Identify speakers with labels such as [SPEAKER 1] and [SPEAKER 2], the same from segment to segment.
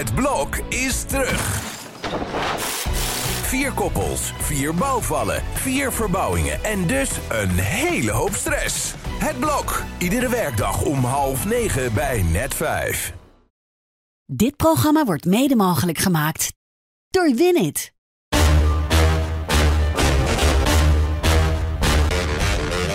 [SPEAKER 1] Het blok is terug. Vier koppels, vier bouwvallen, vier verbouwingen en dus een hele hoop stress. Het blok, iedere werkdag om half negen bij net vijf.
[SPEAKER 2] Dit programma wordt mede mogelijk gemaakt door Winit.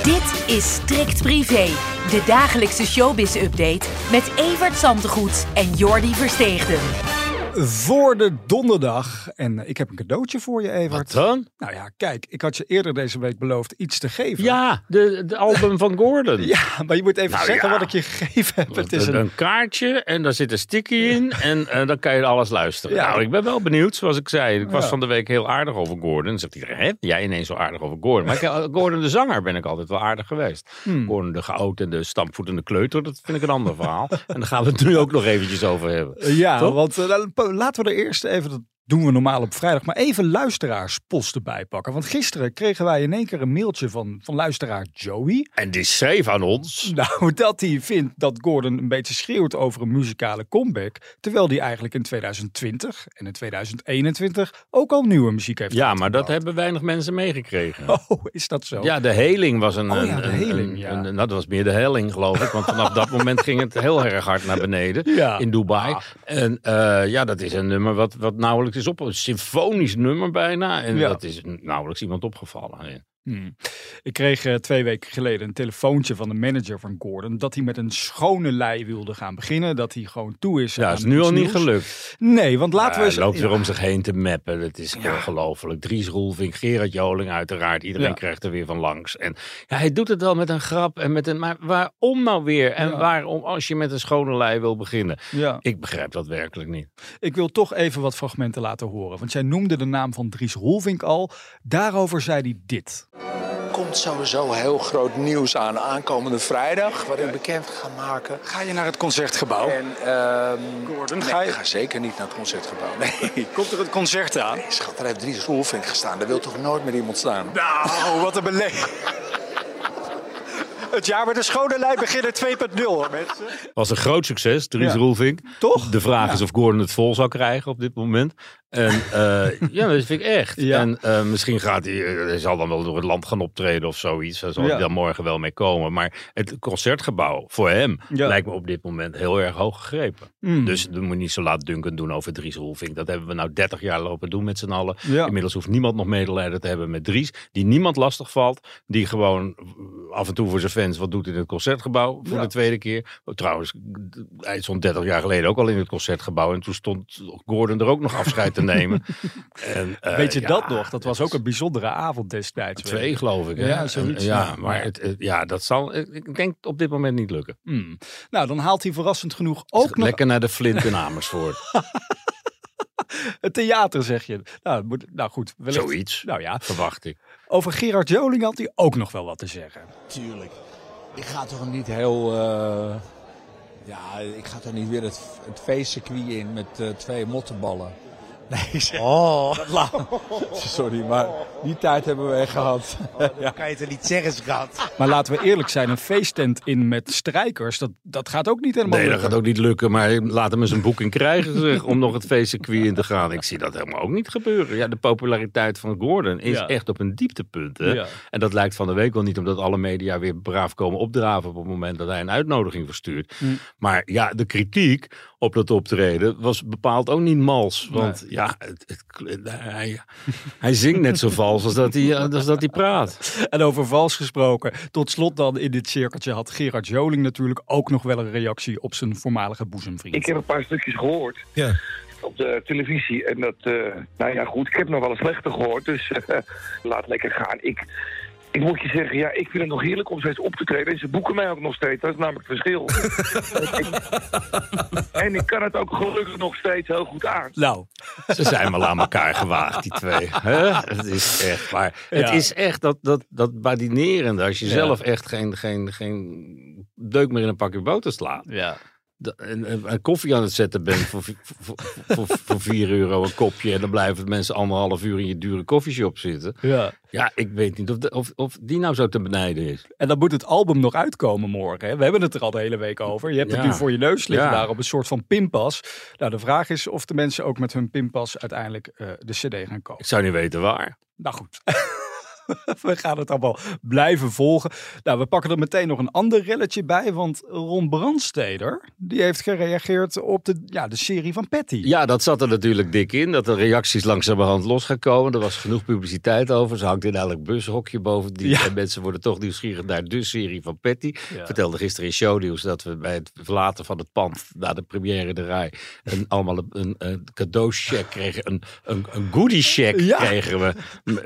[SPEAKER 2] Dit is Strikt Privé, de dagelijkse showbiz-update met Evert Zantegoed en Jordi Versteegden.
[SPEAKER 3] Voor de donderdag. En ik heb een cadeautje voor je, Evert.
[SPEAKER 4] Wat dan?
[SPEAKER 3] Nou ja, kijk, ik had je eerder deze week beloofd iets te geven.
[SPEAKER 4] Ja, de, de album van Gordon.
[SPEAKER 3] Ja, maar je moet even
[SPEAKER 4] Nou
[SPEAKER 3] zeggen
[SPEAKER 4] ja.
[SPEAKER 3] wat ik je gegeven heb. Het is
[SPEAKER 4] een,
[SPEAKER 3] een...
[SPEAKER 4] kaartje en daar zit een sticky in en eh, dan kan je alles luisteren.
[SPEAKER 3] Ja.
[SPEAKER 4] Nou, ik ben wel benieuwd, zoals ik zei. Ik was
[SPEAKER 3] Ja.
[SPEAKER 4] van de week heel aardig over Gordon. Dan zegt iedereen, hè? Jij ineens zo aardig over Gordon. Maar ik, eh, Gordon de zanger ben ik altijd wel aardig geweest.
[SPEAKER 3] Hmm.
[SPEAKER 4] Gordon de geoud en de stampvoetende kleuter, dat vind ik een ander verhaal. En daar gaan we het nu ook nog eventjes over hebben.
[SPEAKER 3] Ja, want eh, la- laten we er eerst even, doen we normaal op vrijdag, maar even luisteraarspost erbij pakken. Want gisteren kregen wij in één keer een mailtje van, van luisteraar Joey.
[SPEAKER 4] En die schreef aan ons.
[SPEAKER 3] Nou, dat hij vindt dat Gordon een beetje schreeuwt over een muzikale comeback. Terwijl hij eigenlijk in 2020 en in 2021 ook al nieuwe muziek heeft
[SPEAKER 4] Ja, maar dat hebben weinig mensen meegekregen.
[SPEAKER 3] Oh, is dat zo?
[SPEAKER 4] Ja, de heling was een.
[SPEAKER 3] Oh ja,
[SPEAKER 4] een-
[SPEAKER 3] de heling,
[SPEAKER 4] een-
[SPEAKER 3] ja.
[SPEAKER 4] een- nou, dat was meer de helling, geloof ik. Want vanaf dat moment ging het heel erg hard naar beneden
[SPEAKER 3] Ja.
[SPEAKER 4] in Dubai.
[SPEAKER 3] Ah.
[SPEAKER 4] En eh, ja, dat is een nummer wat, wat nauwelijks is op. Een symfonisch nummer bijna. En
[SPEAKER 3] Ja.
[SPEAKER 4] dat is nauwelijks iemand opgevallen.
[SPEAKER 3] Hmm. Ik kreeg eh, twee weken geleden een telefoontje van de manager van Gordon. Dat hij met een schone lei wilde gaan beginnen. Dat hij gewoon toe is.
[SPEAKER 4] Ja, is nu al niet gelukt.
[SPEAKER 3] Nee, want laten we
[SPEAKER 4] Hij
[SPEAKER 3] eens.
[SPEAKER 4] loopt weer
[SPEAKER 3] ja.
[SPEAKER 4] om zich heen te mappen. Dat is ongelooflijk. Dries Roelvink, Gerard Joling uiteraard. Iedereen
[SPEAKER 3] Ja.
[SPEAKER 4] krijgt er weer van langs. En ja, hij doet het wel met een grap. En met een, maar waarom nou weer? En
[SPEAKER 3] Ja.
[SPEAKER 4] waarom als je met een schone lei wil beginnen?
[SPEAKER 3] Ja,
[SPEAKER 4] Ik begrijp dat werkelijk niet.
[SPEAKER 3] ik wil toch even wat fragmenten laten horen. Want jij noemde de naam van Dries Rolvink al. Daarover zei hij dit.
[SPEAKER 5] Komt sowieso heel groot nieuws aan aankomende vrijdag, wat ik bekend ga maken.
[SPEAKER 3] Ga je naar het concertgebouw?
[SPEAKER 5] En ehm
[SPEAKER 3] Gordon,
[SPEAKER 5] nee,
[SPEAKER 3] ga je-
[SPEAKER 5] ik ga zeker niet naar het concertgebouw. Nee,
[SPEAKER 3] Komt er het concert aan?
[SPEAKER 5] Nee, schat, daar heeft Dries Roelvink gestaan. Daar wil toch nooit meer iemand staan?
[SPEAKER 3] Nou, wat een beleid. Het jaar met een schone lei beginnen 2.0 hoor mensen.
[SPEAKER 4] Was een groot succes, Dries
[SPEAKER 3] Ja.
[SPEAKER 4] Roelvink.
[SPEAKER 3] Toch?
[SPEAKER 4] De vraag
[SPEAKER 3] Ja.
[SPEAKER 4] is of Gordon het vol zou krijgen op dit moment. En eh, ja, dat vind ik echt.
[SPEAKER 3] Ja.
[SPEAKER 4] En eh, misschien gaat hij, eh, hij zal dan wel door het land gaan optreden of zoiets. Daar zal
[SPEAKER 3] Ja.
[SPEAKER 4] hij dan morgen wel mee komen. Maar het concertgebouw voor hem
[SPEAKER 3] Ja.
[SPEAKER 4] lijkt me op dit moment heel erg hoog gegrepen.
[SPEAKER 3] Mm.
[SPEAKER 4] Dus we moeten niet zo laat dunken doen over Dries Roelvink. Dat hebben we nou 30 jaar lopen doen met z'n allen. Inmiddels hoeft niemand nog medelijden te hebben met Dries. Die niemand lastig valt. Die gewoon af en toe voor zijn fans wat doet in het concertgebouw. Voor de tweede keer. Oh, trouwens, hij stond 30 jaar geleden ook al in het concertgebouw. En toen stond Gordon er ook nog afscheid te nemen. En, eh,
[SPEAKER 3] Weet je
[SPEAKER 4] ja,
[SPEAKER 3] dat nog? Dat was ook een bijzondere avond destijds.
[SPEAKER 4] Twee geloof ik. hè?
[SPEAKER 3] Ja, zoiets,
[SPEAKER 4] En, ja,
[SPEAKER 3] ja.
[SPEAKER 4] maar het, het- ja, dat zal, ik denk op dit moment niet lukken.
[SPEAKER 3] Hmm. Nou, dan haalt hij verrassend genoeg ook nog
[SPEAKER 4] Lekker naar de Flint in Amersfoort.
[SPEAKER 3] het theater, zeg je. Nou, moet, nou goed. wellicht-
[SPEAKER 4] Zoiets.
[SPEAKER 3] Nou ja,
[SPEAKER 4] Verwacht ik.
[SPEAKER 3] over Gerard Joling had hij ook nog wel wat te zeggen.
[SPEAKER 6] Tuurlijk. Ik ga toch niet heel. eh, ja, ik ga toch niet weer het, het feestcircuit in met eh, twee mottenballen. Nee, zeg. Oh. Sorry, maar die tijd hebben we echt gehad. ja.
[SPEAKER 7] kan je het niet zeggen, schat.
[SPEAKER 3] Maar laten we eerlijk zijn, een feesttent in met strijkers, dat, dat gaat ook niet helemaal
[SPEAKER 4] Nee, dat gaat ook niet lukken. Maar laat hem eens een boeking krijgen zeg, om nog het feestcircuit in te gaan. Ik zie dat helemaal ook niet gebeuren. Ja, de populariteit van Gordon is
[SPEAKER 3] Ja.
[SPEAKER 4] echt op een dieptepunt. Hè?
[SPEAKER 3] Ja.
[SPEAKER 4] En dat lijkt van de week wel niet, omdat alle media weer braaf komen opdraven op het moment dat hij een uitnodiging verstuurt.
[SPEAKER 3] Hm.
[SPEAKER 4] Maar ja, de kritiek op dat optreden was bepaald ook niet mals. Want ja, het, het- hij, hij zingt net zo vals als dat hij, als dat hij praat.
[SPEAKER 3] En over vals gesproken, tot slot dan in dit cirkeltje had Gerard Joling natuurlijk ook nog wel een reactie op zijn voormalige boezemvriend.
[SPEAKER 8] Ik heb een paar stukjes gehoord
[SPEAKER 7] Ja.
[SPEAKER 8] op de televisie. En dat, eh, nou ja, goed, ik heb nog wel een slechte gehoord. Dus eh, laat lekker gaan. Ik, ik moet je zeggen, ja, ik vind het nog heerlijk om steeds op te treden. En ze boeken mij ook nog steeds. Dat is namelijk het verschil. En ik kan het ook gelukkig nog steeds heel goed aan.
[SPEAKER 3] Nou,
[SPEAKER 4] Ze zijn wel aan elkaar gewaagd, die twee. Hè? Het is echt waar. Het is echt dat, dat, dat badinerende. Als je
[SPEAKER 3] Ja.
[SPEAKER 4] zelf echt geen, geen, geen deuk meer in een pakje boter slaat.
[SPEAKER 3] ja.
[SPEAKER 4] Een, koffie aan het zetten bent voor, voor, voor, voor 4 euro een kopje. En dan blijven mensen anderhalf uur in je dure koffieshop zitten.
[SPEAKER 3] Ja.
[SPEAKER 4] Ja, ik weet niet of, de- of, of die nou zo te benijden is.
[SPEAKER 3] En dan moet het album nog uitkomen morgen. Hè? We hebben het er al de hele week over. Je hebt het nu voor je neus liggen
[SPEAKER 4] Ja.
[SPEAKER 3] daar op een soort van pinpas. Nou, de vraag is of de mensen ook met hun pinpas uiteindelijk eh, de cd gaan kopen.
[SPEAKER 4] Ik zou niet weten waar.
[SPEAKER 3] Nou goed. We gaan het allemaal blijven volgen. Nou, we pakken er meteen nog een ander relletje bij. Want Ron Brandsteder, die heeft gereageerd op de, ja, de serie van Patty.
[SPEAKER 4] Ja, dat zat er natuurlijk dik in. Dat de reacties langzamerhand los gaan komen. Er was genoeg publiciteit over. Ze hangt in elk bushokje boven. Die,
[SPEAKER 3] Ja.
[SPEAKER 4] En mensen worden toch nieuwsgierig naar de serie van Patty.
[SPEAKER 3] Ja.
[SPEAKER 4] vertelde gisteren in shownieuws dat we bij het verlaten van het pand na de première de rij een, allemaal een, een, een cadeaucheck kregen. Een, een, een goodie check
[SPEAKER 3] Ja.
[SPEAKER 4] kregen we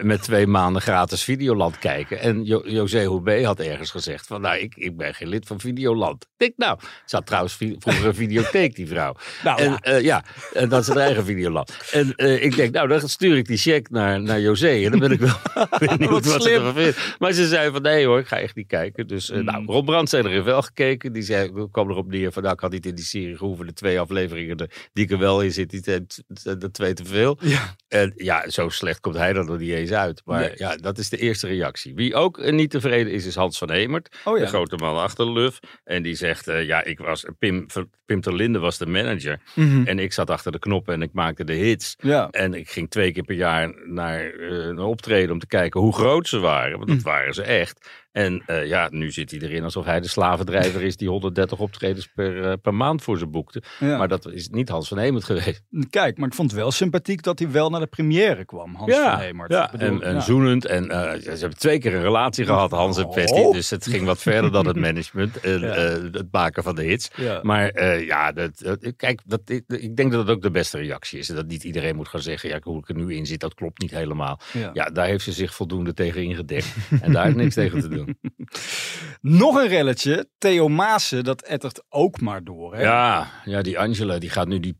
[SPEAKER 4] met twee maanden gratis Videoland kijken. En jo José Houbé had ergens gezegd van nou, ik, ik ben geen lid van Videoland. Ik denk nou, ze had trouwens vi- vroeger een videotheek die vrouw.
[SPEAKER 3] Nou,
[SPEAKER 4] en
[SPEAKER 3] ja.
[SPEAKER 4] eh, ja, en dat is haar eigen Videoland. En eh, ik denk nou, dan stuur ik die check naar, naar José. En dan ben ik wel benieuwd
[SPEAKER 3] Wat
[SPEAKER 4] wat, ze
[SPEAKER 3] slim.
[SPEAKER 4] ervan vindt. Maar ze zei van nee hoor, ik ga echt niet kijken. Dus eh, nou, Rob Brandsteder heeft wel gekeken. Die zei, kwam erop neer van nou, ik had niet in die serie gehoeven. De twee afleveringen de, die ik er wel in zit, die zijn de twee te veel.
[SPEAKER 3] Ja.
[SPEAKER 4] En ja, zo slecht komt hij er nog niet eens uit. Maar
[SPEAKER 3] Nee.
[SPEAKER 4] ja, dat is de eerste reactie. Wie ook eh, niet tevreden is, is Hans van Hemert.
[SPEAKER 3] Oh ja.
[SPEAKER 4] De grote man achter de Luf. En die zegt, eh, ja, ik was, Pim, Pim ter Linde was de manager.
[SPEAKER 3] Mhm.
[SPEAKER 4] En ik zat achter de knoppen en ik maakte de hits.
[SPEAKER 3] Ja.
[SPEAKER 4] En ik ging twee keer per jaar naar eh, een optreden om te kijken hoe groot ze waren. Want dat waren ze echt. En eh, ja, nu zit hij erin alsof hij de slavendrijver is die 130 optredens per, eh, per maand voor ze boekte.
[SPEAKER 3] Ja.
[SPEAKER 4] Maar dat is niet Hans van Hemert geweest.
[SPEAKER 3] Kijk, maar ik vond het wel sympathiek dat hij wel naar de première kwam, Hans van Hemert.
[SPEAKER 4] ja.
[SPEAKER 3] Bedoel,
[SPEAKER 4] en, en
[SPEAKER 3] ja.
[SPEAKER 4] zoenend. En eh, ze hebben twee keer een relatie gehad, Hans en Patty.
[SPEAKER 3] Oh.
[SPEAKER 4] Dus het ging wat verder dan het management. En het maken van de hits. Maar ja, dat, dat- kijk, dat, ik, ik denk dat het ook de beste reactie is. Dat niet iedereen moet gaan zeggen, ja, hoe ik er nu in zit, dat klopt niet helemaal.
[SPEAKER 3] Ja.
[SPEAKER 4] Ja, daar heeft ze zich voldoende tegen ingedekt. en daar is niks tegen te doen.
[SPEAKER 3] Nog een relletje. Theo Maassen, dat ettert ook maar door. Hè?
[SPEAKER 4] Ja, ja, die Angela die gaat nu die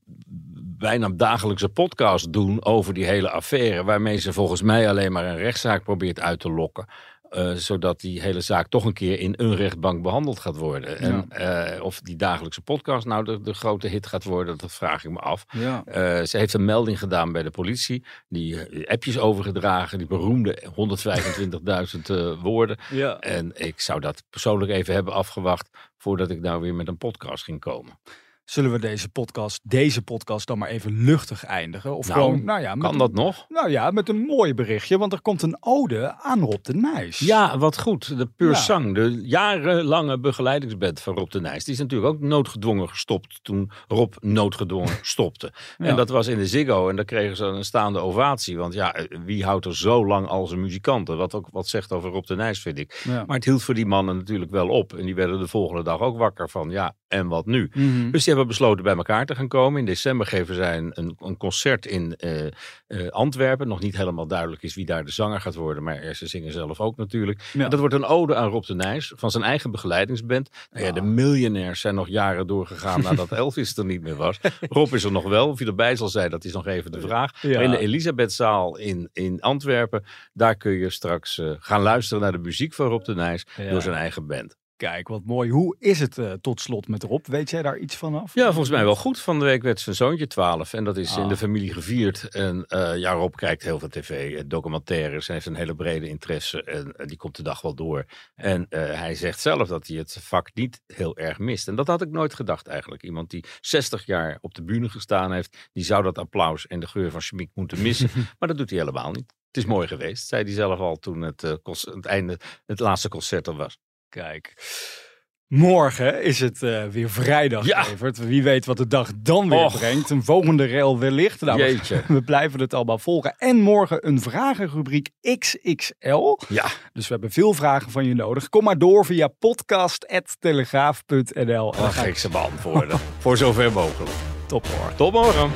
[SPEAKER 4] bijna dagelijkse podcast doen over die hele affaire. Waarmee ze volgens mij alleen maar een rechtszaak probeert uit te lokken. Eh, zodat die hele zaak toch een keer in een rechtbank behandeld gaat worden. En eh, of die dagelijkse podcast nou de, de grote hit gaat worden, dat vraag ik me af.
[SPEAKER 3] Ja.
[SPEAKER 4] Eh, ze heeft een melding gedaan bij de politie. Die appjes overgedragen, die beroemde 125.000 eh, woorden.
[SPEAKER 3] Ja.
[SPEAKER 4] En ik zou dat persoonlijk even hebben afgewacht voordat ik nou weer met een podcast ging komen.
[SPEAKER 3] Zullen we deze podcast, deze podcast dan maar even luchtig eindigen? Of
[SPEAKER 4] Nou,
[SPEAKER 3] gewoon, nou ja,
[SPEAKER 4] Kan
[SPEAKER 3] een-
[SPEAKER 4] dat nog?
[SPEAKER 3] Nou ja, met een mooi berichtje, want er komt een ode aan Rob de Nijs.
[SPEAKER 4] Ja, wat goed. De Pur
[SPEAKER 3] Ja.
[SPEAKER 4] Sang, de jarenlange begeleidingsband van Rob de Nijs. Die is natuurlijk ook noodgedwongen gestopt toen Rob noodgedwongen stopte.
[SPEAKER 3] Ja.
[SPEAKER 4] En dat was in de Ziggo en daar kregen ze een staande ovatie. Want ja, eh, wie houdt er zo lang al zijn muzikanten? Wat ook wat zegt over Rob de Nijs, vind ik.
[SPEAKER 3] Ja.
[SPEAKER 4] Maar het hield voor die mannen natuurlijk wel op. En die werden de volgende dag ook wakker van ja, en wat nu?
[SPEAKER 3] Mhm.
[SPEAKER 4] Dus die hebben besloten bij elkaar te gaan komen. In december geven zij een, een, concert in eh, eh, Antwerpen. Nog niet helemaal duidelijk is wie daar de zanger gaat worden. Maar eh, ze zingen zelf ook natuurlijk.
[SPEAKER 3] Ja.
[SPEAKER 4] En dat wordt een ode aan Rob de Nijs van zijn eigen begeleidingsband. Nou ja, de miljonairs zijn nog jaren doorgegaan nadat Elvis er niet meer was. Rob is er nog wel. Of hij erbij zal zijn, dat is nog even de vraag.
[SPEAKER 3] Ja.
[SPEAKER 4] Maar in de Elisabethzaal in, in Antwerpen, daar kun je straks gaan luisteren naar de muziek van Rob de Nijs door zijn eigen band.
[SPEAKER 3] Kijk, wat mooi. Hoe is het eh, tot slot met Rob? Weet jij daar iets van af?
[SPEAKER 4] Ja, volgens mij wel goed. Van de week werd zijn zoontje 12 en dat is in
[SPEAKER 3] Ah.
[SPEAKER 4] de familie gevierd. En eh ja, Rob kijkt heel veel tv, eh, documentaires, hij heeft een hele brede interesse en die komt de dag wel door. En hij zegt zelf dat hij het vak niet heel erg mist. En dat had ik nooit gedacht eigenlijk. Iemand die 60 jaar op de bühne gestaan heeft, die zou dat applaus en de geur van chemiek moeten missen. maar dat doet hij helemaal niet. Het is mooi geweest, zei hij zelf al toen het, het einde, het laatste concert er was.
[SPEAKER 3] Kijk. Morgen is het eh, weer vrijdag,
[SPEAKER 4] Ja.
[SPEAKER 3] Evert. Wie weet wat de dag dan weer
[SPEAKER 4] Och.
[SPEAKER 3] brengt. Een volgende rel wellicht. Nou, we-
[SPEAKER 4] Jeetje.
[SPEAKER 3] we blijven het allemaal volgen. En morgen een vragenrubriek XXL.
[SPEAKER 4] Ja,
[SPEAKER 3] Dus we hebben veel vragen van je nodig. Kom maar door via podcast.telegraaf.nl. Dan ga
[SPEAKER 4] ik ze beantwoorden. Voor zover mogelijk.
[SPEAKER 3] top hoor.
[SPEAKER 4] Tot morgen.